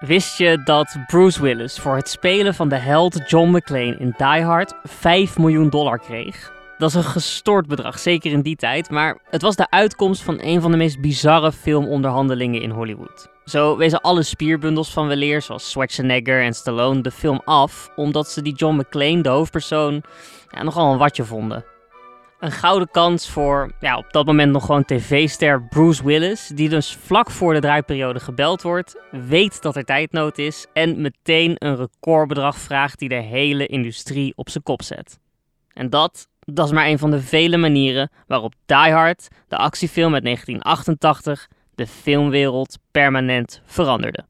Wist je dat Bruce Willis voor het spelen van de held John McClane in Die Hard 5 miljoen dollar kreeg? Dat is een gestoord bedrag, zeker in die tijd, maar het was de uitkomst van een van de meest bizarre filmonderhandelingen in Hollywood. Zo wezen alle spierbundels van weleer, zoals Schwarzenegger en Stallone, de film af, omdat ze die John McClane, de hoofdpersoon, ja, nogal een watje vonden. Een gouden kans voor ja, op dat moment nog gewoon tv-ster Bruce Willis, die dus vlak voor de draaiperiode gebeld wordt, weet dat er tijdnood is en meteen een recordbedrag vraagt die de hele industrie op zijn kop zet. En dat, dat is maar een van de vele manieren waarop Die Hard, de actiefilm uit 1988, de filmwereld permanent veranderde.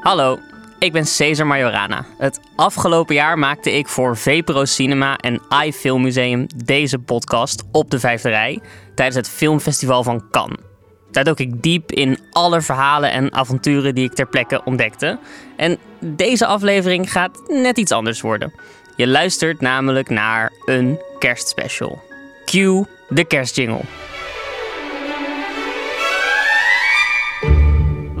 Hallo, ik ben Cesar Majorana. Het afgelopen jaar maakte ik voor VPRO Cinema en iFilm Museum deze podcast op de vijfde rij tijdens het filmfestival van Cannes. Daar dook ik diep in alle verhalen en avonturen die ik ter plekke ontdekte. En deze aflevering gaat net iets anders worden. Je luistert namelijk naar een kerstspecial. Cue de kerstjingle.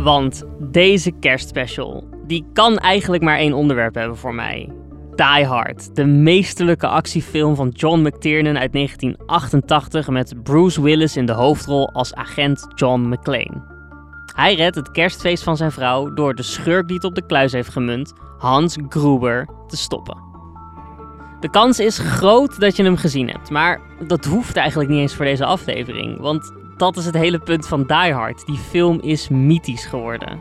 Want deze kerstspecial, die kan eigenlijk maar één onderwerp hebben voor mij. Die Hard, de meesterlijke actiefilm van John McTiernan uit 1988 met Bruce Willis in de hoofdrol als agent John McClane. Hij redt het kerstfeest van zijn vrouw door de schurk die het op de kluis heeft gemunt, Hans Gruber, te stoppen. De kans is groot dat je hem gezien hebt, maar dat hoeft eigenlijk niet eens voor deze aflevering, want dat is het hele punt van Die Hard. Die film is mythisch geworden.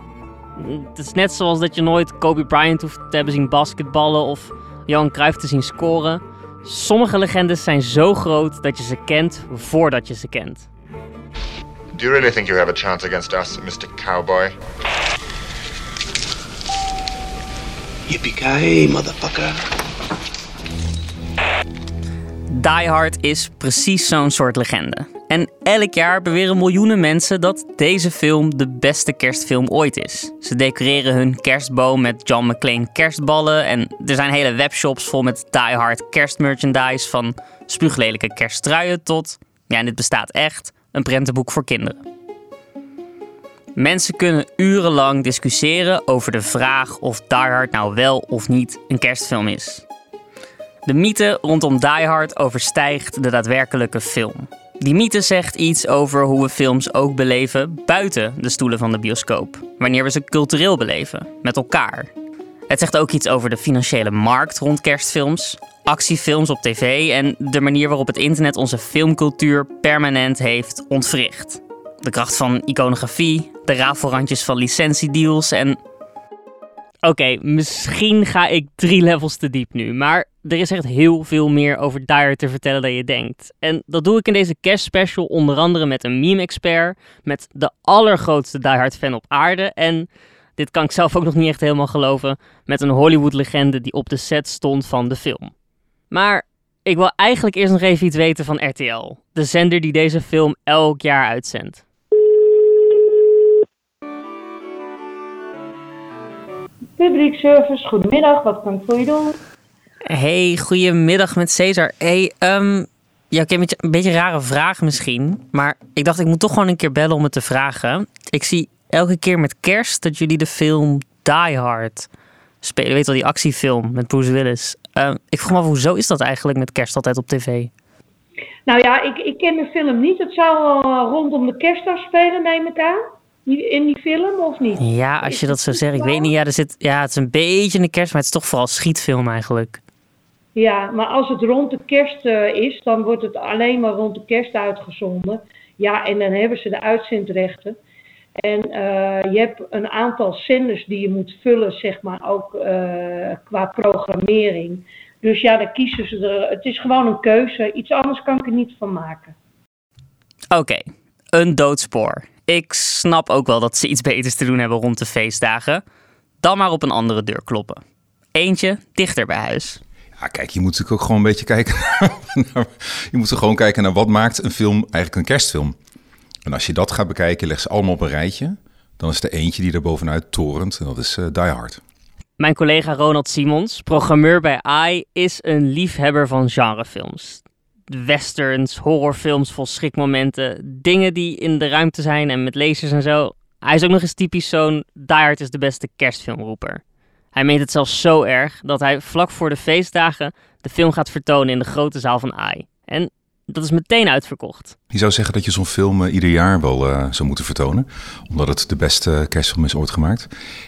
Het is net zoals dat je nooit Kobe Bryant hoeft te hebben zien basketballen of Johan Cruijff te zien scoren. Sommige legendes zijn zo groot dat je ze kent voordat je ze kent. Do you really think you have a chance against us, Mr. Cowboy? Yippee-ki-yay, motherfucker. Die Hard is precies zo'n soort legende. En elk jaar beweren miljoenen mensen dat deze film de beste kerstfilm ooit is. Ze decoreren hun kerstboom met John McClane kerstballen en er zijn hele webshops vol met Die Hard kerstmerchandise van spuuglelijke kersttruien tot, ja en dit bestaat echt, een prentenboek voor kinderen. Mensen kunnen urenlang discussiëren over de vraag of Die Hard nou wel of niet een kerstfilm is. De mythe rondom Die Hard overstijgt de daadwerkelijke film. Die mythe zegt iets over hoe we films ook beleven buiten de stoelen van de bioscoop. Wanneer we ze cultureel beleven, met elkaar. Het zegt ook iets over de financiële markt rond kerstfilms, actiefilms op tv en de manier waarop het internet onze filmcultuur permanent heeft ontwricht. De kracht van iconografie, de rafelrandjes van licentiedeals en Oké, misschien ga ik drie levels te diep nu, maar er is echt heel veel meer over Hard te vertellen dan je denkt. En dat doe ik in deze kerstspecial onder andere met een meme-expert, met de allergrootste Die Hard fan op aarde en, dit kan ik zelf ook nog niet echt helemaal geloven, met een Hollywood-legende die op de set stond van de film. Maar ik wil eigenlijk eerst nog even iets weten van RTL, de zender die deze film elk jaar uitzendt. Public service, goedemiddag, wat kan ik voor je doen? Hey, goedemiddag met Cesar. Hey, um, ja, ik heb een beetje, een beetje een rare vraag misschien. Maar ik dacht, ik moet toch gewoon een keer bellen om het te vragen. Ik zie elke keer met kerst dat jullie de film Die Hard spelen. Weet wel, die actiefilm met Bruce Willis. Um, ik vroeg me af, hoezo is dat eigenlijk met kerst altijd op tv? Nou ja, ik, ik ken de film niet. Het zou uh, rondom de kerst afspelen, neem ik aan. In die film of niet? Ja, als je dat zo zegt. Ik weet niet, ja, er zit, ja, het is een beetje een kerst, maar het is toch vooral schietfilm eigenlijk. Ja, maar als het rond de kerst uh, is, dan wordt het alleen maar rond de kerst uitgezonden. Ja, en dan hebben ze de uitzendrechten. En uh, je hebt een aantal zenders die je moet vullen, zeg maar, ook uh, qua programmering. Dus ja, dan kiezen ze er. Het is gewoon een keuze. Iets anders kan ik er niet van maken. Oké, okay. een doodspoor. Ik snap ook wel dat ze iets beters te doen hebben rond de feestdagen. Dan maar op een andere deur kloppen. Eentje dichter bij huis. Ja, kijk, je moet natuurlijk ook gewoon een beetje kijken. Naar, je moet er gewoon kijken naar wat maakt een film eigenlijk een kerstfilm. En als je dat gaat bekijken, leg ze allemaal op een rijtje. Dan is er eentje die er bovenuit torent en dat is uh, Die Hard. Mijn collega Ronald Simons, programmeur bij AI, is een liefhebber van genrefilms. Westerns, horrorfilms vol schrikmomenten. Dingen die in de ruimte zijn en met lasers en zo. Hij is ook nog eens typisch zo'n Die Hard is de beste kerstfilmroeper. Hij meent het zelfs zo erg dat hij vlak voor de feestdagen de film gaat vertonen in de grote zaal van AI. En dat is meteen uitverkocht. Je zou zeggen dat je zo'n film uh, ieder jaar wel uh, zou moeten vertonen. Omdat het de beste kerstfilm is ooit gemaakt.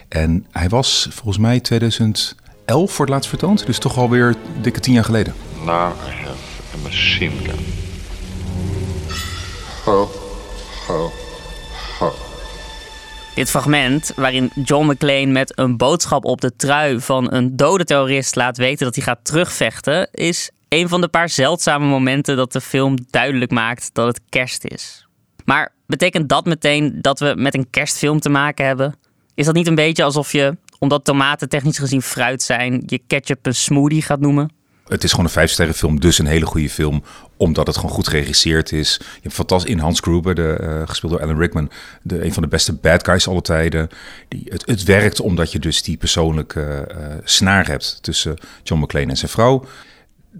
En hij was volgens mij 2011 voor het laatst vertoond. Dus toch alweer dikke tien jaar geleden. Now I have a machine gun. Ho, ho, ho. Dit fragment, waarin John McClane met een boodschap op de trui van een dode terrorist laat weten dat hij gaat terugvechten, is een van de paar zeldzame momenten dat de film duidelijk maakt dat het kerst is. Maar betekent dat meteen dat we met een kerstfilm te maken hebben? Is dat niet een beetje alsof je, omdat tomaten technisch gezien fruit zijn, je ketchup een smoothie gaat noemen? Het is gewoon een vijfsterrenfilm, dus een hele goede film. Omdat het gewoon goed geregisseerd is. Je hebt fantastisch in Hans Gruber, de, uh, gespeeld door Alan Rickman. De, een van de beste bad guys alle tijden. Die, het, het werkt omdat je dus die persoonlijke uh, snaar hebt tussen John McClane en zijn vrouw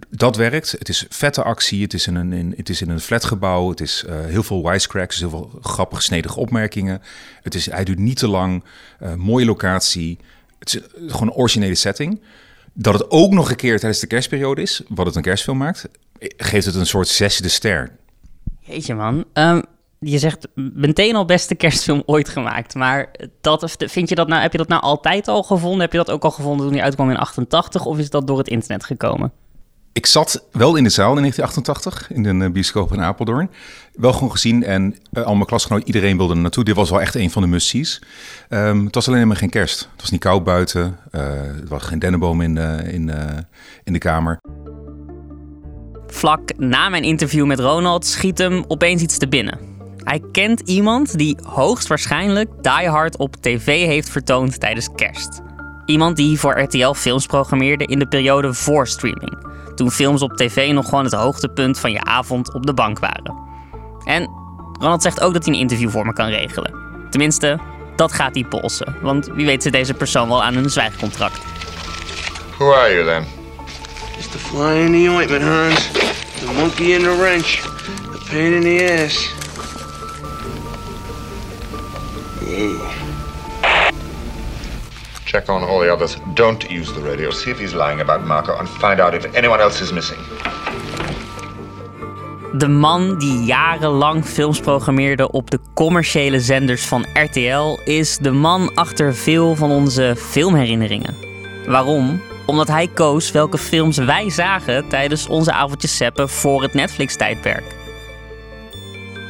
dat werkt. Het is vette actie. Het is in een, in, het is in een flatgebouw. Het is heel veel wisecracks, heel veel grappig snedige opmerkingen. Het is, hij duurt niet te lang. Mooie locatie. Het is gewoon een originele setting. Dat het ook nog een keer tijdens de kerstperiode is, wat het een kerstfilm maakt, geeft het een soort zesde ster. Jeetje man. Um, je zegt meteen al beste kerstfilm ooit gemaakt. Maar dat, vind je dat nou, heb je dat nou altijd al gevonden? Heb je dat ook al gevonden toen hij uitkwam in 88? Of is dat door het internet gekomen? Ik zat wel in de zaal in 1988 in de bioscoop in Apeldoorn. Wel gewoon gezien en uh, al mijn klasgenoten, iedereen wilde er naartoe. Dit was wel echt een van de must um, het was alleen maar geen kerst. Het was niet koud buiten. Uh, er was geen dennenboom in, uh, in, in de kamer. Vlak na mijn interview met Ronald schiet hem opeens iets te binnen. Hij kent iemand die hoogstwaarschijnlijk Die Hard op tv heeft vertoond tijdens kerst. Iemand die voor RTL films programmeerde in de periode voor streaming toen films op tv nog gewoon het hoogtepunt van je avond op de bank waren. En Ronald zegt ook dat hij een interview voor me kan regelen. Tenminste, dat gaat hij polsen, want wie weet zit deze persoon wel aan een zwijgcontract. Who are you then? Just the fly in the ointment, Hans. The monkey in the wrench. The pain in the ass. Whoa. Check on all the others. Don't use the radio. See if he's lying about Marco and find out if anyone else is missing. De man die jarenlang films programmeerde op de commerciële zenders van RTL is de man achter veel van onze filmherinneringen. Waarom? Omdat hij koos welke films wij zagen tijdens onze avondjes seppen voor het Netflix-tijdperk.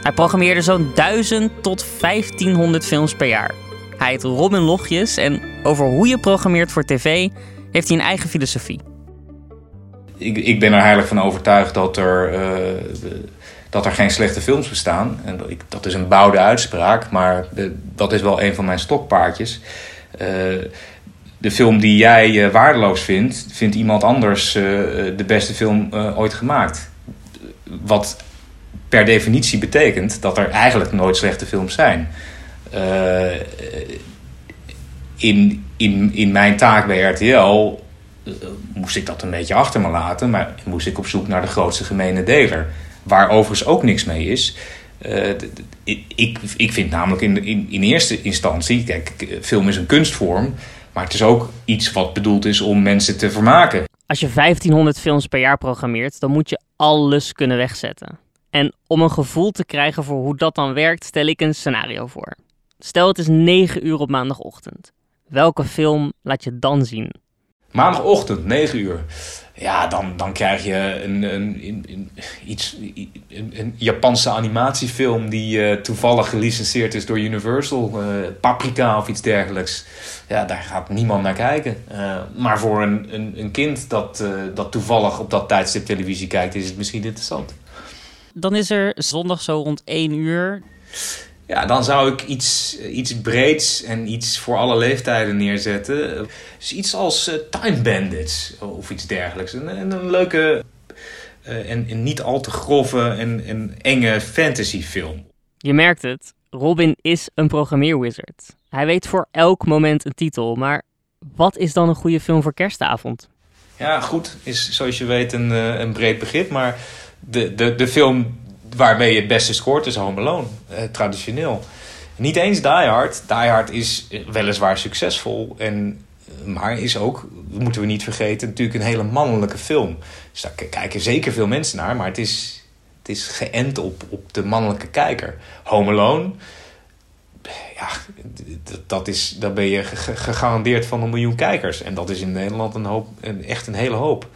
Hij programmeerde zo'n 1000 tot 1500 films per jaar. Hij heet Robin Logjes en over hoe je programmeert voor tv heeft hij een eigen filosofie. Ik, ik ben er heilig van overtuigd dat er, uh, dat er geen slechte films bestaan. En dat, ik, dat is een bouwde uitspraak, maar de, dat is wel een van mijn stokpaardjes. Uh, de film die jij waardeloos vindt, vindt iemand anders de beste film ooit gemaakt. Wat per definitie betekent dat er eigenlijk nooit slechte films zijn. Uh, in, in, in mijn taak bij RTL uh, moest ik dat een beetje achter me laten, maar moest ik op zoek naar de grootste gemene deler. Waar overigens ook niks mee is. Uh, ik, ik vind namelijk in, in, in eerste instantie, kijk, film is een kunstvorm, maar het is ook iets wat bedoeld is om mensen te vermaken. Als je 1500 films per jaar programmeert, dan moet je alles kunnen wegzetten. En om een gevoel te krijgen voor hoe dat dan werkt, stel ik een scenario voor. Stel het is 9 uur op maandagochtend. Welke film laat je dan zien? Maandagochtend, 9 uur. Ja, dan, dan krijg je een, een, een, iets, een, een Japanse animatiefilm die uh, toevallig gelicenseerd is door Universal. Uh, Paprika of iets dergelijks. Ja, daar gaat niemand naar kijken. Uh, maar voor een, een, een kind dat, dat toevallig op dat tijdstip televisie kijkt, is het misschien interessant. Dan is er zondag zo rond 1 uur ja, dan zou ik iets, iets breeds en iets voor alle leeftijden neerzetten. Dus iets als uh, Time Bandits of iets dergelijks. Een, een leuke uh, en, en, niet al te grove en, en enge fantasyfilm. Je merkt het, Robin is een programmeerwizard. Hij weet voor elk moment een titel, maar wat is dan een goede film voor kerstavond? Ja, goed is zoals je weet een, een breed begrip, maar de, de, de film waarmee je het beste scoort is Home Alone. Eh, traditioneel. Niet eens Die Hard. Die Hard is weliswaar succesvol. En, maar is ook, moeten we niet vergeten, natuurlijk een hele mannelijke film. Dus daar kijken zeker veel mensen naar. Maar het is, het is geënt op, op de mannelijke kijker. Home Alone ja, dat is, dan ben je gegarandeerd van een miljoen kijkers. En dat is in Nederland een hoop, echt een hele hoop.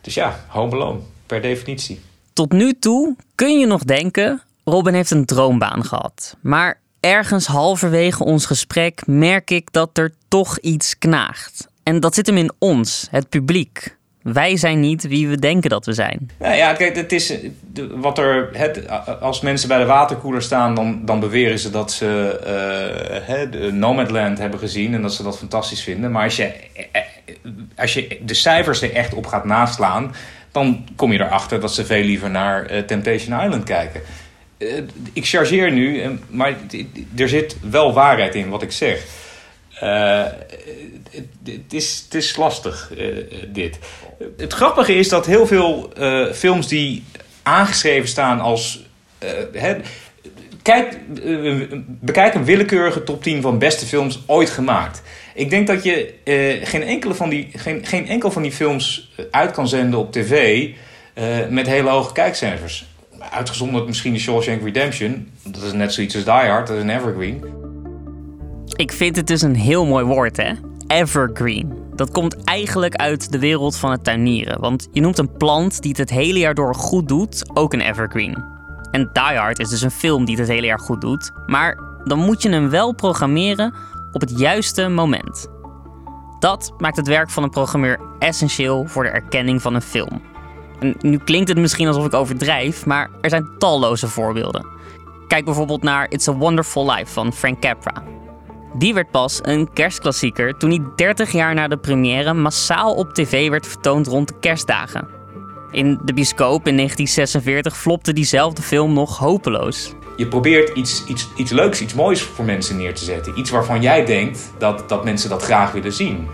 Dus ja, Home Alone, per definitie. Tot nu toe kun je nog denken, Robin heeft een droombaan gehad. Maar ergens halverwege ons gesprek merk ik dat er toch iets knaagt. En dat zit hem in ons, het publiek. Wij zijn niet wie we denken dat we zijn. Nou ja, kijk, het is wat er. Het, als mensen bij de waterkoeler staan, dan, dan beweren ze dat ze uh, de Nomadland hebben gezien en dat ze dat fantastisch vinden. Maar als je, eh, als je de cijfers er echt op gaat naslaan, dan kom je erachter dat ze veel liever naar Temptation Island kijken. ik chargeer nu, maar er zit wel waarheid in wat ik zeg. Het, is, is lastig, dit. Het grappige is dat heel veel films die aangeschreven staan als... Hè, kijk, bekijk een willekeurige top 10 van beste films ooit gemaakt. Ik denk dat je geen, enkele van die, geen, geen enkel van die films uit kan zenden op tv... met hele hoge kijkcijfers. Uitgezonderd misschien de Shawshank Redemption. Dat is net zoiets als Die Hard, dat is een evergreen. Ik vind het dus een heel mooi woord, hè? Evergreen. Dat komt eigenlijk uit de wereld van het tuinieren. Want je noemt een plant die het het hele jaar door goed doet ook een evergreen. En Die Hard is dus een film die het het hele jaar goed doet. Maar dan moet je hem wel programmeren op het juiste moment. Dat maakt het werk van een programmeur essentieel voor de erkenning van een film. Nu klinkt het misschien alsof ik overdrijf, maar er zijn talloze voorbeelden. Kijk bijvoorbeeld naar It's a Wonderful Life van Frank Capra. Die werd pas een kerstklassieker toen hij 30 jaar na de première massaal op tv werd vertoond rond de kerstdagen. In de bioscoop in 1946 flopte diezelfde film nog hopeloos. Je probeert iets, iets, iets leuks, iets moois voor mensen neer te zetten. Iets waarvan jij denkt dat, dat mensen dat graag willen zien.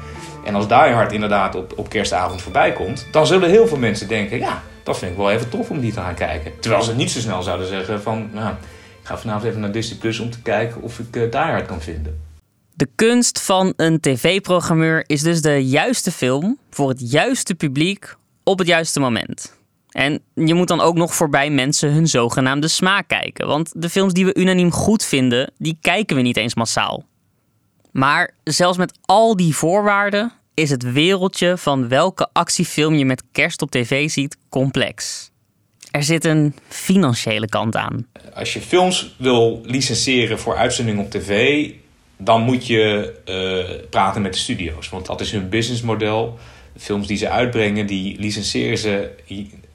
En als Die Hard inderdaad op, op kerstavond voorbij komt, dan zullen heel veel mensen denken: ja, dat vind ik wel even tof om die te gaan kijken. Terwijl ze niet zo snel zouden zeggen: van, nou, ik ga vanavond even naar Disney Plus om te kijken of ik uh, Die Hard kan vinden. De kunst van een tv-programmeur is dus de juiste film voor het juiste publiek op het juiste moment. En je moet dan ook nog voorbij mensen hun zogenaamde smaak kijken. Want de films die we unaniem goed vinden, die kijken we niet eens massaal. Maar zelfs met al die voorwaarden is het wereldje van welke actiefilm je met kerst op tv ziet complex. Er zit een financiële kant aan. Als je films wil licenseren voor uitzending op tv, dan moet je uh, praten met de studio's. Want dat is hun businessmodel. Films die ze uitbrengen, die licenseren ze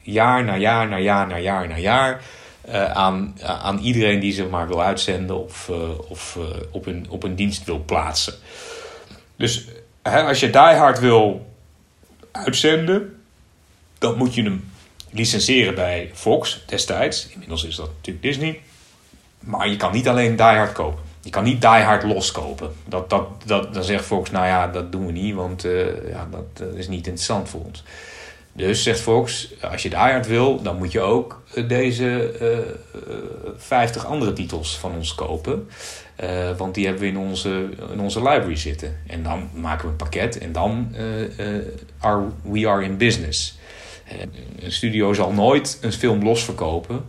jaar na jaar na jaar na jaar na jaar. Uh, aan, aan iedereen die ze maar wil uitzenden of, uh, of op, een, op een dienst wil plaatsen. Dus hè, als je Die Hard wil uitzenden, dan moet je hem licenseren bij Fox destijds. Inmiddels is dat natuurlijk Disney. Maar je kan niet alleen Die Hard kopen. Je kan niet Die Hard loskopen. Dat, dat, dat, dan zegt Fox, nou ja, dat doen we niet, want uh, ja, dat is niet interessant voor ons. Dus zegt Fox, als je Die Hard wil, dan moet je ook eh, deze uh, 50 andere titels van ons kopen. Want die hebben we in onze, in onze library zitten. En dan maken we een pakket en dan are we are in business. een studio zal nooit een film losverkopen.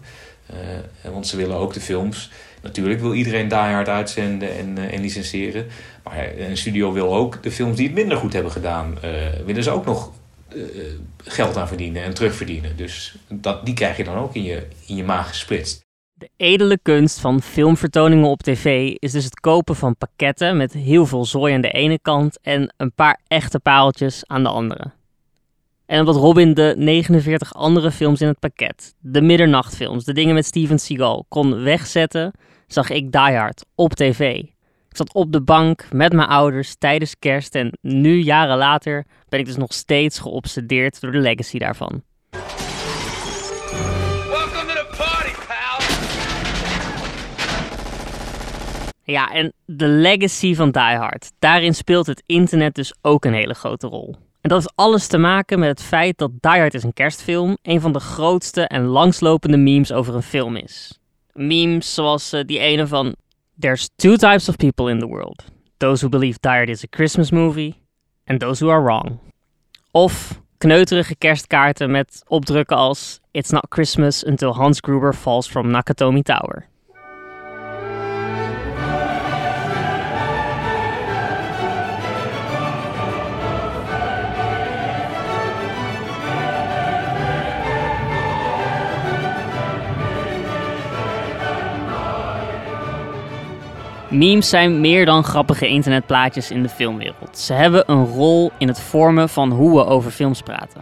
want ze willen ook de films Natuurlijk wil iedereen Die Hard uitzenden en, uh, en licenseren. Maar een studio wil ook de films die het minder goed hebben gedaan, uh, willen ze ook nog geld aan verdienen en terugverdienen. Dus dat, die krijg je dan ook in je, in je maag gesplitst. De edele kunst van filmvertoningen op tv is dus het kopen van pakketten met heel veel zooi aan de ene kant en een paar echte paaltjes aan de andere. En omdat Robin de 49 andere films in het pakket, de middernachtfilms, de dingen met Steven Seagal, kon wegzetten, zag ik Die Hard op tv. Ik zat op de bank met mijn ouders tijdens kerst en nu, jaren later, ben ik dus nog steeds geobsedeerd door de legacy daarvan. Ja, en de legacy van Die Hard. Daarin speelt het internet dus ook een hele grote rol. En dat heeft alles te maken met het feit dat Die Hard is een kerstfilm een van de grootste en langslopende memes over een film is. Memes zoals uh, die ene van There's two types of people in the world. Those who believe Hard is a Christmas movie and those who are wrong. Of kneuterige kerstkaarten met opdrukken als It's not Christmas until Hans Gruber falls from Nakatomi Tower. Memes zijn meer dan grappige internetplaatjes in de filmwereld. Ze hebben een rol in het vormen van hoe we over films praten.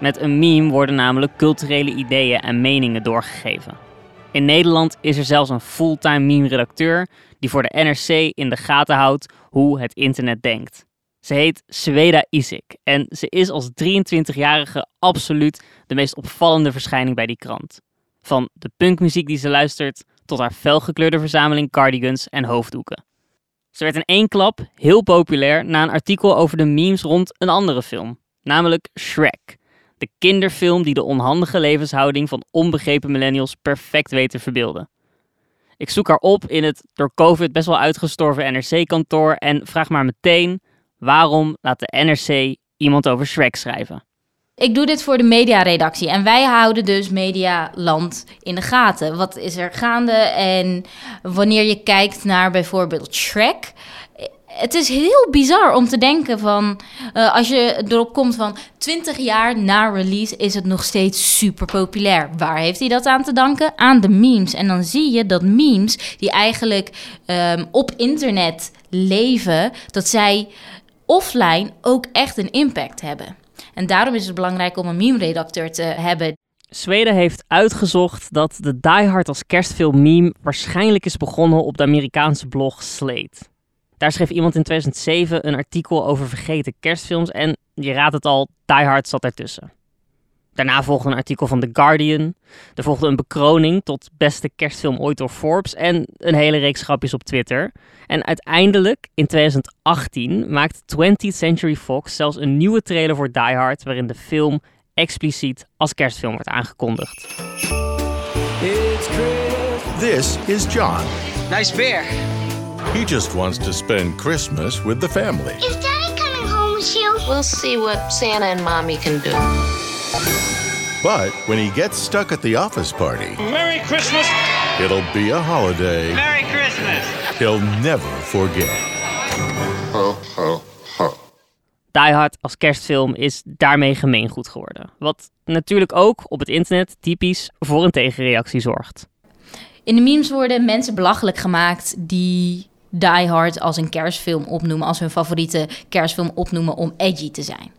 Met een meme worden namelijk culturele ideeën en meningen doorgegeven. In Nederland is er zelfs een fulltime meme-redacteur die voor de NRC in de gaten houdt hoe het internet denkt. Ze heet Sweda Isik en ze is als 23-jarige absoluut de meest opvallende verschijning bij die krant. Van de punkmuziek die ze luistert tot haar felgekleurde verzameling cardigans en hoofddoeken. Ze werd in één klap heel populair na een artikel over de memes rond een andere film, namelijk Shrek. De kinderfilm die de onhandige levenshouding van onbegrepen millennials perfect weet te verbeelden. Ik zoek haar op in het door COVID best wel uitgestorven NRC-kantoor en vraag maar meteen: waarom laat de NRC iemand over Shrek schrijven? Ik doe dit voor de mediaredactie en wij houden dus Medialand in de gaten. Wat is er gaande? En wanneer je kijkt naar bijvoorbeeld Shrek, het is heel bizar om te denken van uh, als je erop komt van 20 jaar na release is het nog steeds super populair. Waar heeft hij dat aan te danken? Aan de memes. En dan zie je dat memes die eigenlijk um, op internet leven, dat zij offline ook echt een impact hebben. En daarom is het belangrijk om een meme-redacteur te hebben. Zweden heeft uitgezocht dat de Die Hard als kerstfilm meme waarschijnlijk is begonnen op de Amerikaanse blog Slate. Daar schreef iemand in 2007 een artikel over vergeten kerstfilms en je raadt het al, Die Hard zat ertussen. Daarna volgde een artikel van The Guardian. Er volgde een bekroning tot beste kerstfilm ooit door Forbes en een hele reeks grapjes op Twitter. En uiteindelijk, in 2018, maakt 20th Century Fox zelfs een nieuwe trailer voor Die Hard waarin de film expliciet als kerstfilm wordt aangekondigd. This is John. Nice beer. He just wants to spend Christmas with the family. Is Daddy coming home with you? We'll see what Santa and Mommy can do. But when he gets stuck at the office party, Merry Christmas! It'll be a holiday. Merry Christmas! He'll never forget. Ho, ho, ho. Die Hard als kerstfilm is daarmee gemeengoed geworden. Wat natuurlijk ook op het internet typisch voor een tegenreactie zorgt. In de memes worden mensen belachelijk gemaakt die Die Hard als een kerstfilm opnoemen, als hun favoriete kerstfilm opnoemen om edgy te zijn.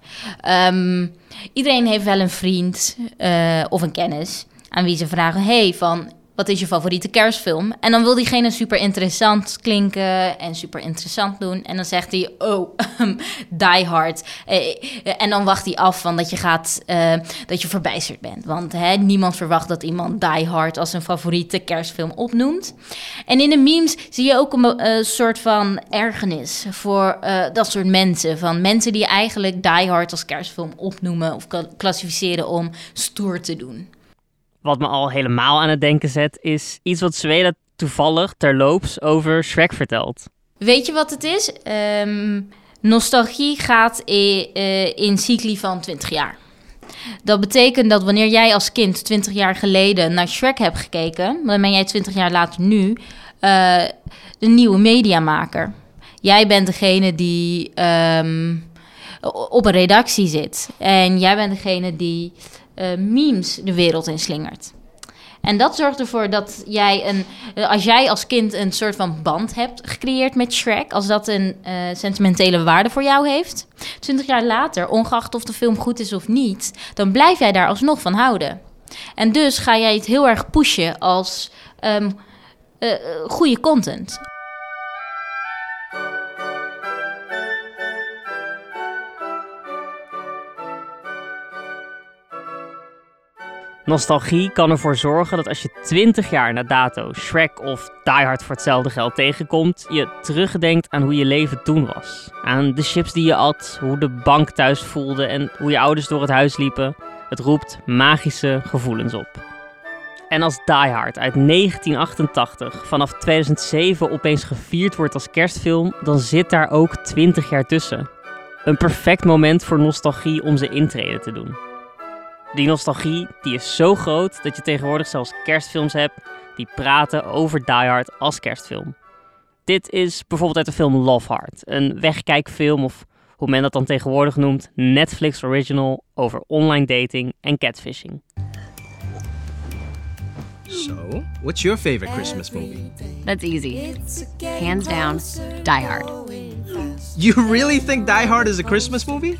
Um, iedereen heeft wel een vriend uh, of een kennis aan wie ze vragen: hey, van wat is je favoriete kerstfilm? En dan wil diegene super interessant klinken en super interessant doen. En dan zegt hij, oh, die hard. Eh, en dan wacht hij af van dat je gaat, uh, dat je verbijsterd bent. Want hè, niemand verwacht dat iemand die hard als een favoriete kerstfilm opnoemt. En in de memes zie je ook een soort van ergernis voor dat soort mensen. Van mensen die eigenlijk die hard als kerstfilm opnoemen of klassificeren om stoer te doen. Wat me al helemaal aan het denken zet, is iets wat Zweden toevallig terloops over Shrek vertelt. Weet je wat het is? Um, nostalgie gaat in, uh, in cycli van 20 jaar. Dat betekent dat wanneer jij als kind 20 jaar geleden naar Shrek hebt gekeken, dan ben jij 20 jaar later nu uh, de nieuwe mediamaker. Jij bent degene die um, op een redactie zit. En jij bent degene die uh, memes de wereld in slingert. En dat zorgt ervoor dat jij een, eh, als jij als kind een soort van band hebt gecreëerd met Shrek, als dat een uh, sentimentele waarde voor jou heeft, 20 jaar later, ongeacht of de film goed is of niet, dan blijf jij daar alsnog van houden. En dus ga jij het heel erg pushen als um, goede content. Nostalgie kan ervoor zorgen dat als je 20 jaar na dato Shrek of Die Hard voor hetzelfde geld tegenkomt, je terugdenkt aan hoe je leven toen was. Aan de chips die je at, hoe de bank thuis voelde en hoe je ouders door het huis liepen. Het roept magische gevoelens op. En als Die Hard uit 1988 vanaf 2007 opeens gevierd wordt als kerstfilm, dan zit daar ook 20 jaar tussen. Een perfect moment voor nostalgie om ze intreden te doen. Die nostalgie die is zo groot dat je tegenwoordig zelfs kerstfilms hebt die praten over Die Hard als kerstfilm. Dit is bijvoorbeeld uit de film Love Hard, een wegkijkfilm of hoe men dat dan tegenwoordig noemt, Netflix original over online dating en catfishing. So, what's your favorite Christmas movie? That's easy. Hands down, Die Hard. You really think Die Hard is a Christmas movie?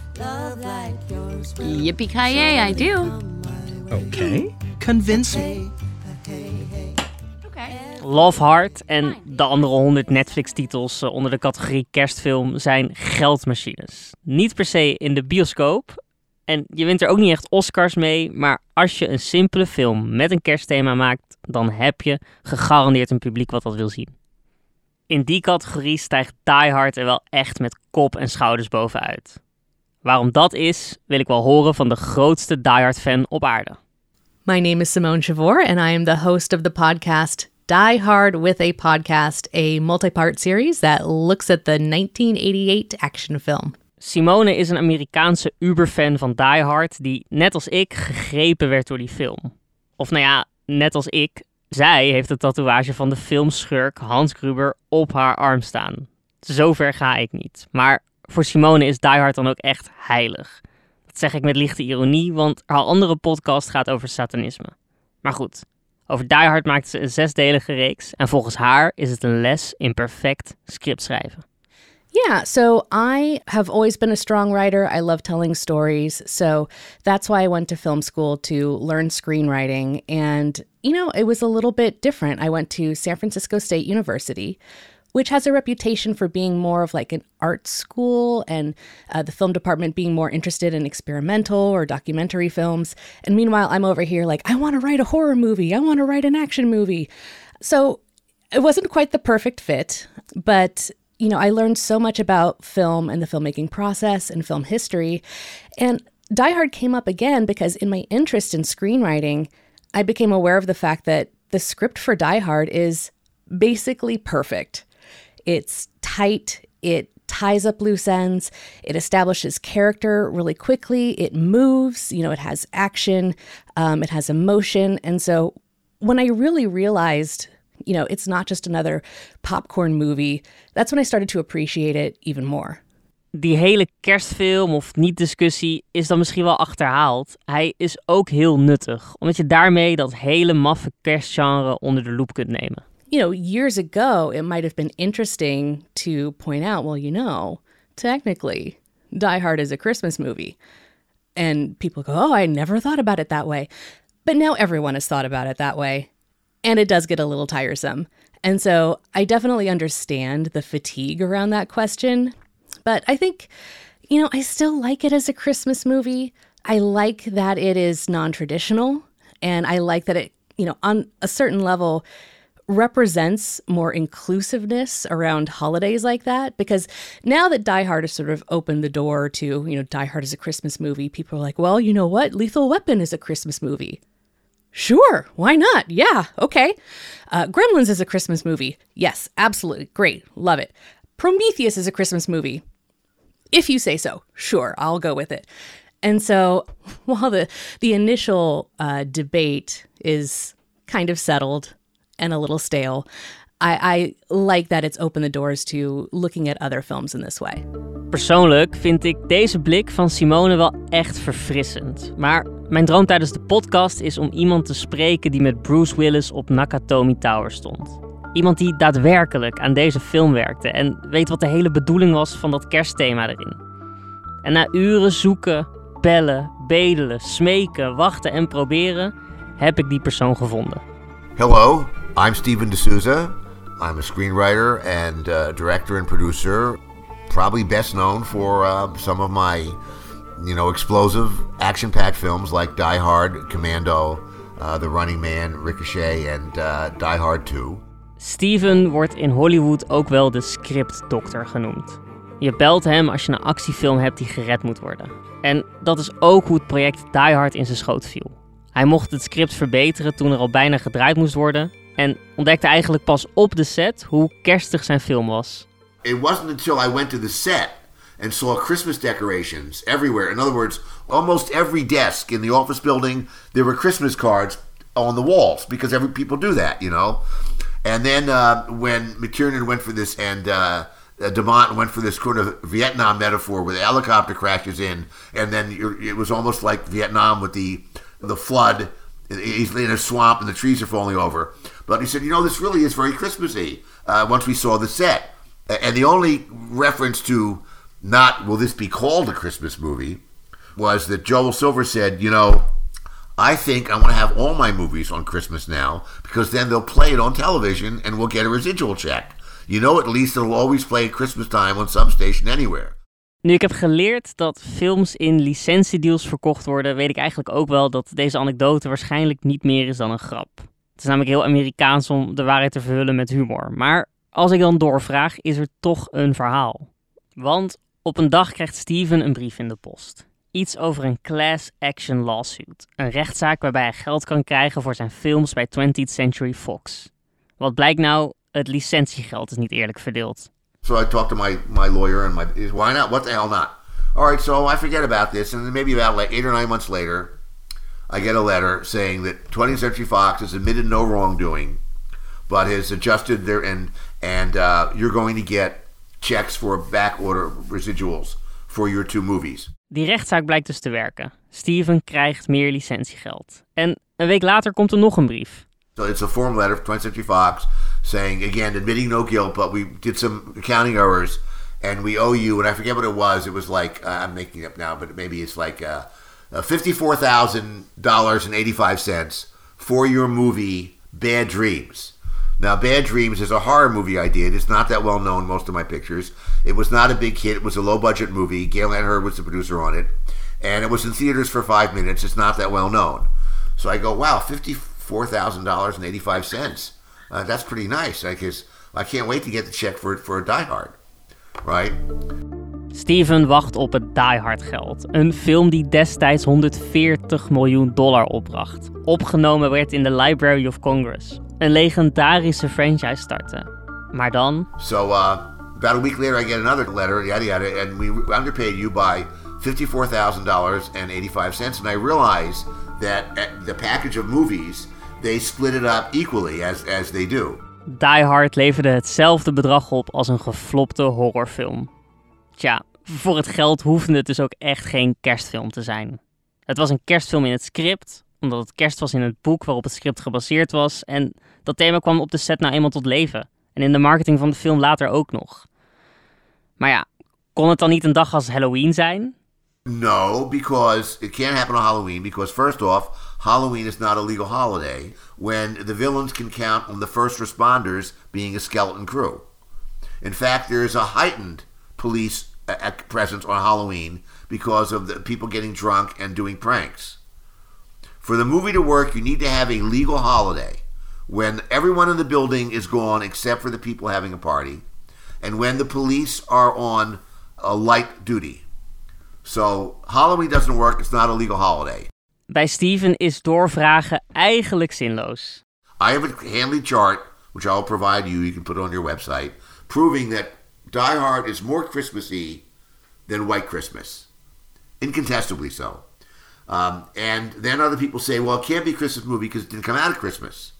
Yippee ki I do. Okay. Convince me. Love Hard en de andere 100 Netflix-titels eh, onder de categorie kerstfilm zijn geldmachines. Niet per se in de bioscoop. En je wint er ook niet echt Oscars mee, maar als je een simpele film met een kerstthema maakt, dan heb je gegarandeerd een publiek wat dat wil zien. In die categorie stijgt Die Hard er wel echt met kop en schouders bovenuit. Waarom dat is, wil ik wel horen van de grootste Die Hard fan op aarde. My name is Simone Chavor, and I am the host of the podcast Die Hard with a Podcast, a multi part series that looks at the 1988 action film. Simone is een Amerikaanse uberfan van Die Hard die, net als ik, gegrepen werd door die film. Of nou ja, net als ik, zij heeft de tatoeage van de filmschurk Hans Gruber op haar arm staan. Zover ga ik niet. Maar voor Simone is Die Hard dan ook echt heilig. Dat zeg ik met lichte ironie, want haar andere podcast gaat over satanisme. Maar goed, over Die Hard maakt ze een zesdelige reeks en volgens haar is het een les in perfect scriptschrijven. Yeah, so I have always been a strong writer. I love telling stories. So that's why I went to film school to learn screenwriting. And, you know, it was a little bit different. I went to San Francisco State University, which has a reputation for being more of like an art school and uh, the film department being more interested in experimental or documentary films. And meanwhile, I'm over here like, I want to write a horror movie, I want to write an action movie. So it wasn't quite the perfect fit, but you know, I learned so much about film and the filmmaking process and film history. And Die Hard came up again because in my interest in screenwriting, I became aware of the fact that the script for Die Hard is basically perfect. It's tight, it ties up loose ends, it establishes character really quickly, it moves, you know, it has action, um, it has emotion. And so when I really realized you know, it's not just another popcorn movie. That's when I started to appreciate it even more. Die hele kerstfilm of niet-discussie is dan misschien wel achterhaald. Hij is ook heel nuttig, omdat je daarmee dat hele maffe kerstgenre onder de loep kunt nemen. You know, years ago, it might have been interesting to point out, well, you know, technically, Die Hard is a Christmas movie. And people go, oh, I never thought about it that way. But now everyone has thought about it that way and it does get a little tiresome. And so I definitely understand the fatigue around that question. But I think, you know, I still like it as a Christmas movie. I like that it is non traditional. And I like that it, you know, on a certain level, represents more inclusiveness around holidays like that because now that Die Hard has sort of opened the door to, you know, Die Hard is a Christmas movie, people are like, well, you know what? Lethal Weapon is a Christmas movie. Sure, why not? Yeah, okay. Uh, Gremlins is a Christmas movie. Yes, absolutely. Great. Love it. Prometheus is a Christmas movie. If you say so, sure, I'll go with it. And so while the, the initial uh, debate is kind of settled and a little stale, I, I like that it's opened the doors to looking at other films in this way. Persoonlijk vind ik deze blik van Simone wel echt verfrissend. Maar mijn droom tijdens de podcast is om iemand te spreken die met Bruce Willis op Nakatomi Tower stond. Iemand die daadwerkelijk aan deze film werkte en weet wat de hele bedoeling was van dat kerstthema erin. En na uren zoeken, bellen, bedelen, smeken, wachten en proberen, heb ik die persoon gevonden. Hello, I'm Steven D'Souza. I'm a screenwriter and uh, director and producer, probably best known for uh, some of my, you know, explosive, action-packed films like Die Hard, Commando, uh, The Running Man, Ricochet, and uh, Die Hard 2. Steven wordt in Hollywood ook wel de scriptdokter genoemd. Je belt hem als je een actiefilm hebt die gered moet worden. En dat is ook hoe het project Die Hard in zijn schoot viel. Hij mocht het script verbeteren toen er al bijna gedraaid moest worden en ontdekte eigenlijk pas op de set hoe kerstig zijn film was. It wasn't until I went to the set and saw Christmas decorations everywhere. In other words, almost every desk in the office building, there were Christmas cards on the walls because every people do that, you know. And then uh, when McTiernan went for this and uh, Demont went for this sort of Vietnam metaphor where the helicopter crashes in, and then it was almost like Vietnam with the the flood. He's in a swamp and the trees are falling over. But he said, you know, this really is very Christmassy. Uh, once we saw the set, and the only reference to not will this be called a Christmas movie was that Joel Silver said, you know, I think I want to have all my movies on Christmas now because then they'll play it on television and we'll get a residual check. You know, at least it'll always play at Christmas time on some station anywhere. Nu ik heb geleerd dat films in licentiedeals verkocht worden, weet ik eigenlijk ook wel dat deze anekdote waarschijnlijk niet meer is dan een grap. Het is namelijk heel Amerikaans om de waarheid te verhullen met humor. Maar als ik dan doorvraag, is er toch een verhaal. Want op een dag krijgt Steven een brief in de post. Iets over een class action lawsuit. Een rechtszaak waarbij hij geld kan krijgen voor zijn films bij 20th Century Fox. Wat blijkt nou? Het licentiegeld is niet eerlijk verdeeld. So I talked to my, my lawyer and my why not? What the hell not? All right, so I forget about this, and maybe about like eight or nine months later, I get a letter saying that 20th Century Fox has admitted no wrongdoing, but has adjusted their and and uh, you're going to get checks for back order residuals for your two movies. Die rechtszaak blijkt dus te werken. Steven krijgt meer licentiegeld. En een week later komt er nog een brief. So it's a form letter from 20th Century Fox saying again admitting no guilt, but we did some accounting errors and we owe you. And I forget what it was. It was like uh, I'm making it up now, but maybe it's like uh, uh, fifty-four thousand dollars and eighty-five cents for your movie Bad Dreams. Now, Bad Dreams is a horror movie I did. It's not that well known, most of my pictures. It was not a big hit. It was a low budget movie. Gail Ann Hurd was the producer on it. And it was in theaters for five minutes. It's not that well known. So I go, wow, $54,000.85. Uh, that's pretty nice. I guess I can't wait to get the check for, it for a Die Hard. Right? Steven wacht op het Die Hard geld. Een film die destijds 140 miljoen dollar opbracht. Opgenomen werd in de Library of Congress. Een legendarische franchise starten. Maar dan... So, uh, about a week later I get another letter, yada yada, and we underpaid you by $54,000.85. And I realize that the package of movies, they split it up equally as, as they do. Die Hard leverde hetzelfde bedrag op als een geflopte horrorfilm. Tja, voor het geld hoefde het dus ook echt geen kerstfilm te zijn. Het was een kerstfilm in het script, omdat het kerst was in het boek waarop het script gebaseerd was. En dat thema kwam op de set nou eenmaal tot leven. En in de marketing van de film later ook nog. Maar ja, kon het dan niet een dag als Halloween zijn? No, because it can't happen on Halloween. Because first off, Halloween is not a legal holiday when the villains can count on the first responders being a skeleton crew. In fact, there is a heightened police uh, presence on Halloween because of the people getting drunk and doing pranks. For the movie to work, you need to have a legal holiday when everyone in the building is gone except for the people having a party, and when the police are on a light duty. So Halloween doesn't work, it's not a legal holiday. Bij Steven is doorvragen eigenlijk zinloos. I have a handy chart, which I'll provide you, you can put on your website, proving that Die Hard is more Christmassy than White Christmas. Incontestably so. Um, and then other people say, well, it can't be a Christmas movie because it didn't come out of Christmas.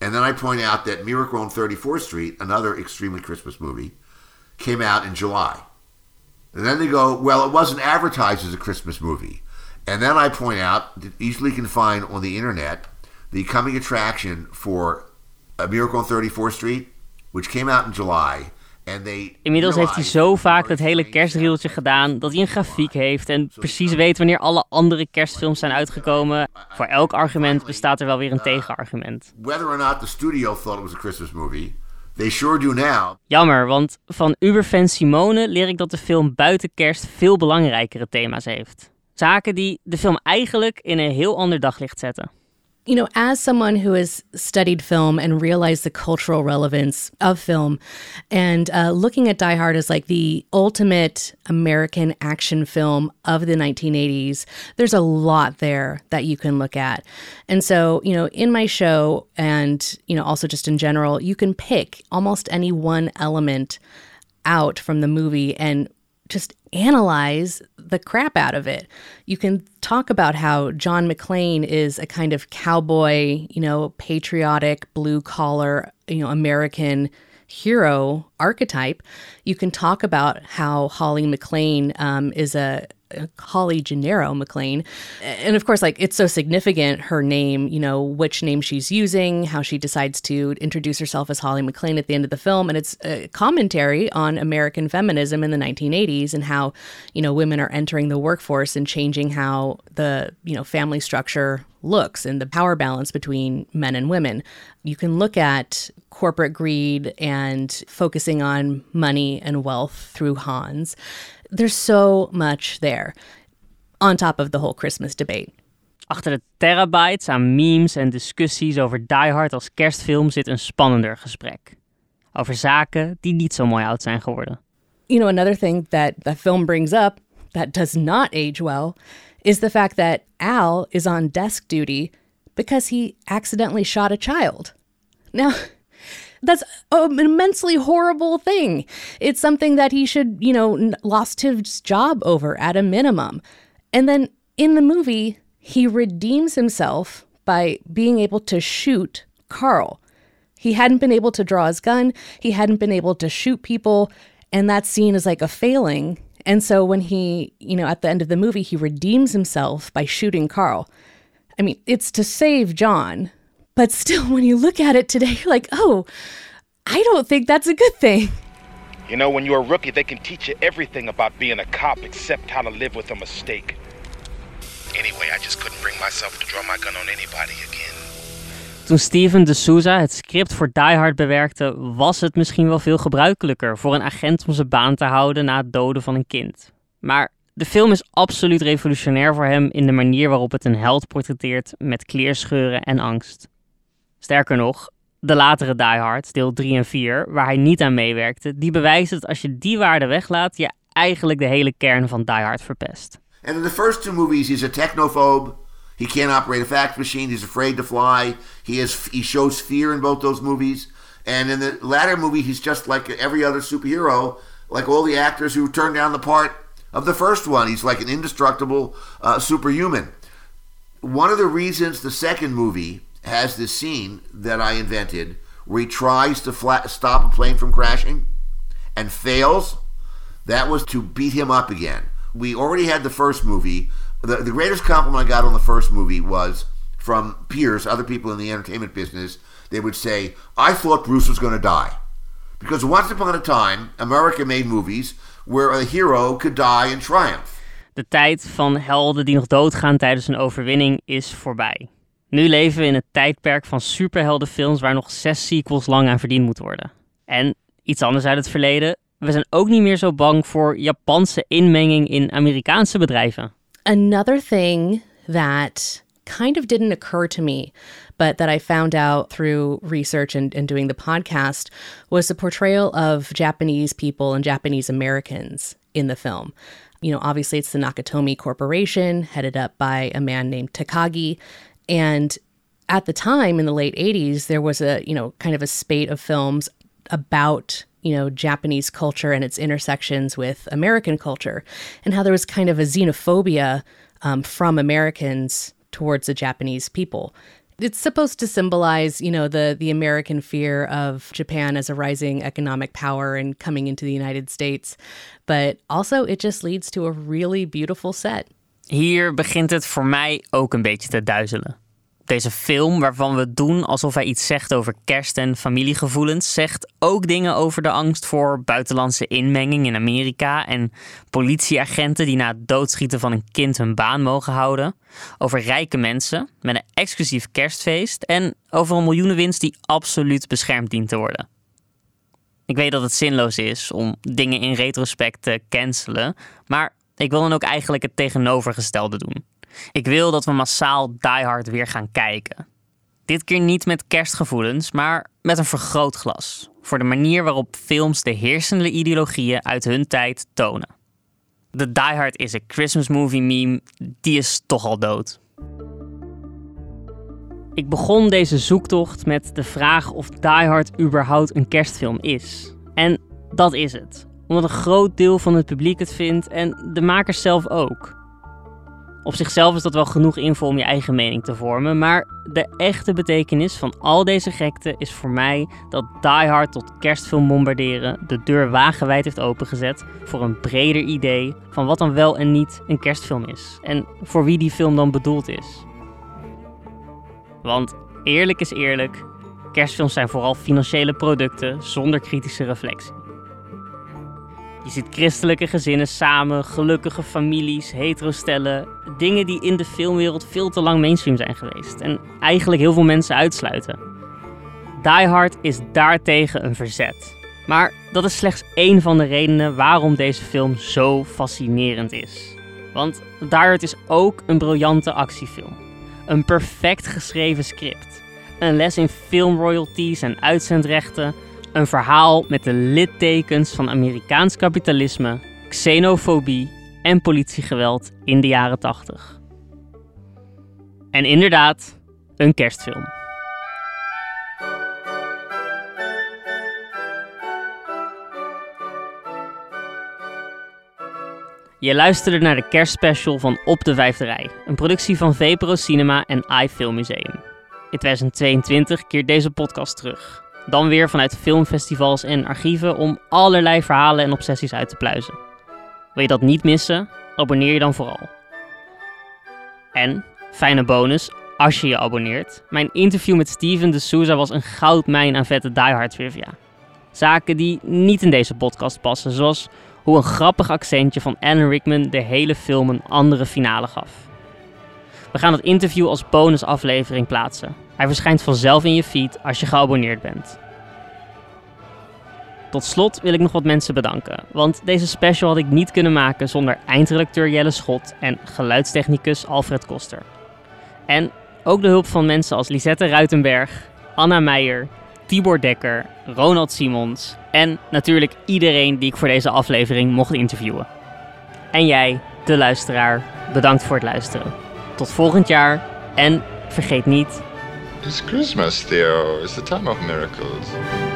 And then I point out that Miracle on 34th Street, another extremely Christmas movie, came out in July. And then they go, well, it wasn't advertised as a Christmas movie. And then I point out that easily can find on the internet the coming attraction for A Miracle on 34th Street, which came out in July. Inmiddels heeft hij zo vaak dat hele kerstrieltje gedaan dat hij een grafiek heeft en precies weet wanneer alle andere kerstfilms zijn uitgekomen. Voor elk argument bestaat er wel weer een tegenargument. Whether or not the studio thought it was a Christmas movie, They sure do now. Jammer, want van Uberfan Simone leer ik dat de film buiten kerst veel belangrijkere thema's heeft. Zaken die de film eigenlijk in een heel ander daglicht zetten. You know, as someone who has studied film and realized the cultural relevance of film, and uh, looking at Die Hard as like the ultimate American action film of the 1980s, there's a lot there that you can look at. And so, you know, in my show, and, you know, also just in general, you can pick almost any one element out from the movie and just analyze the crap out of it. You can talk about how John McClane is a kind of cowboy, you know, patriotic, blue collar, you know, American hero archetype. You can talk about how Holly McClane um, is a Holly Gennaro McLean. And of course, like it's so significant, her name, you know, which name she's using, how she decides to introduce herself as Holly McLean at the end of the film. And it's a commentary on American feminism in the 1980s and how, you know, women are entering the workforce and changing how the, you know, family structure looks and the power balance between men and women. You can look at corporate greed and focusing on money and wealth through Hans there's so much there on top of the whole Christmas debate. Achter de terabytes aan memes en discussies over Die Hard als kerstfilm zit een spannender gesprek. Over zaken die niet zo mooi oud zijn geworden. You know, another thing that the film brings up that does not age well is the fact that Al is on desk duty because he accidentally shot a child. Now, that's an immensely horrible thing. It's something that he should, you know, lost his job over at a minimum. And then in the movie, he redeems himself by being able to shoot Carl. He hadn't been able to draw his gun, he hadn't been able to shoot people, and that scene is like a failing. And so when he, you know, at the end of the movie, he redeems himself by shooting Carl. I mean, it's to save John, but still, when you look at it today, you're like, oh, I don't think that's a good thing. You know, when you're a rookie, they can teach you everything about being a cop except how to live with a mistake. Anyway, I just couldn't bring myself to draw my gun on anybody again. Toen Steven de Souza het script voor Die Hard bewerkte, was het misschien wel veel gebruikelijker voor een agent om zijn baan te houden na het doden van een kind. Maar de film is absoluut revolutionair voor hem in de manier waarop het een held portretteert met kleerscheuren en angst. Sterker nog, de latere Die Hard, deel 3 en 4, waar hij niet aan meewerkte, die bewijzen dat als je die waarden weglaat, je eigenlijk de hele kern van Die Hard verpest. And in the first two movies, he's a technophobe. He can't operate a fax machine. He's afraid to fly. He has he shows fear in both those movies. And in the latter movie, he's just like every other superhero, like all the actors who turned down the part of the first one. He's like an indestructible uh, superhuman. One of the reasons the second movie has this scene that I invented where he tries to flat, stop a plane from crashing and fails. That was to beat him up again. We already had the first movie. The, the greatest compliment I got on the first movie was from peers, other people in the entertainment business. They would say, I thought Bruce was going to die. Because once upon a time, America made movies where a hero could die in triumph. De tijd van helden die nog doodgaan tijdens een overwinning is voorbij. Nu leven we in tijdperk van superheldenfilms waar nog zes sequels lang aan verdiend moet worden. En iets anders uit het verleden. We zijn ook niet meer zo bang voor Japanse inmenging in Amerikaanse bedrijven. Another thing that kind of didn't occur to me, but that I found out through research and, and doing the podcast was the portrayal of Japanese people and Japanese Americans in the film. You know, obviously it's the Nakatomi Corporation, headed up by a man named Takagi. And at the time in the late 80s, there was a, you know, kind of a spate of films about, you know, Japanese culture and its intersections with American culture, and how there was kind of a xenophobia um, from Americans towards the Japanese people. It's supposed to symbolize, you know, the the American fear of Japan as a rising economic power and coming into the United States, but also it just leads to a really beautiful set. Hier begint het voor mij ook een beetje te duizelen. Deze film, waarvan we doen alsof hij iets zegt over kerst en familiegevoelens, zegt ook dingen over de angst voor buitenlandse inmenging in Amerika en politieagenten die na het doodschieten van een kind hun baan mogen houden, over rijke mensen met een exclusief kerstfeest en over een miljoenenwinst die absoluut beschermd dient te worden. Ik weet dat het zinloos is om dingen in retrospect te cancelen, maar ik wil dan ook eigenlijk het tegenovergestelde doen. Ik wil dat we massaal Die Hard weer gaan kijken. Dit keer niet met kerstgevoelens, maar met een vergrootglas. Voor de manier waarop films de heersende ideologieën uit hun tijd tonen. De Die Hard is a Christmas movie meme, die is toch al dood. Ik begon deze zoektocht met de vraag of Die Hard überhaupt een kerstfilm is. En dat is het. Omdat een groot deel van het publiek het vindt en de makers zelf ook. Op zichzelf is dat wel genoeg info om je eigen mening te vormen, maar de echte betekenis van al deze gekte is voor mij dat Die Hard tot kerstfilm bombarderen de deur wagenwijd heeft opengezet voor een breder idee van wat dan wel en niet een kerstfilm is en voor wie die film dan bedoeld is. Want eerlijk is eerlijk, kerstfilms zijn vooral financiële producten zonder kritische reflectie. Je ziet christelijke gezinnen samen, gelukkige families, heterostellen. Dingen die in de filmwereld veel te lang mainstream zijn geweest. En eigenlijk heel veel mensen uitsluiten. Die Hard is daartegen een verzet. Maar dat is slechts één van de redenen waarom deze film zo fascinerend is. Want Die Hard is ook een briljante actiefilm. Een perfect geschreven script. Een les in filmroyalties en uitzendrechten een verhaal met de littekens van Amerikaans kapitalisme, xenofobie en politiegeweld in de jaren 80. En inderdaad, een kerstfilm. Je luisterde naar de kerstspecial van Op de Vijfde Rij, een productie van VPRO Cinema en iFilm Museum. In 2022 keert deze podcast terug. Dan weer vanuit filmfestivals en archieven om allerlei verhalen en obsessies uit te pluizen. Wil je dat niet missen? Abonneer je dan vooral. En, fijne bonus, als je je abonneert. Mijn interview met Steven de Souza was een goudmijn aan vette Die Hard trivia. Zaken die niet in deze podcast passen, zoals hoe een grappig accentje van Alan Rickman de hele film een andere finale gaf. We gaan het interview als bonusaflevering plaatsen. Hij verschijnt vanzelf in je feed als je geabonneerd bent. Tot slot wil ik nog wat mensen bedanken, want deze special had ik niet kunnen maken zonder eindredacteur Jelle Schot en geluidstechnicus Alfred Koster. En ook de hulp van mensen als Lisette Ruitenberg, Anna Meijer, Tibor Dekker, Ronald Simons en natuurlijk iedereen die ik voor deze aflevering mocht interviewen. En jij, de luisteraar, bedankt voor het luisteren. Tot volgend jaar en vergeet niet It's Christmas, Theo. It's the time of miracles.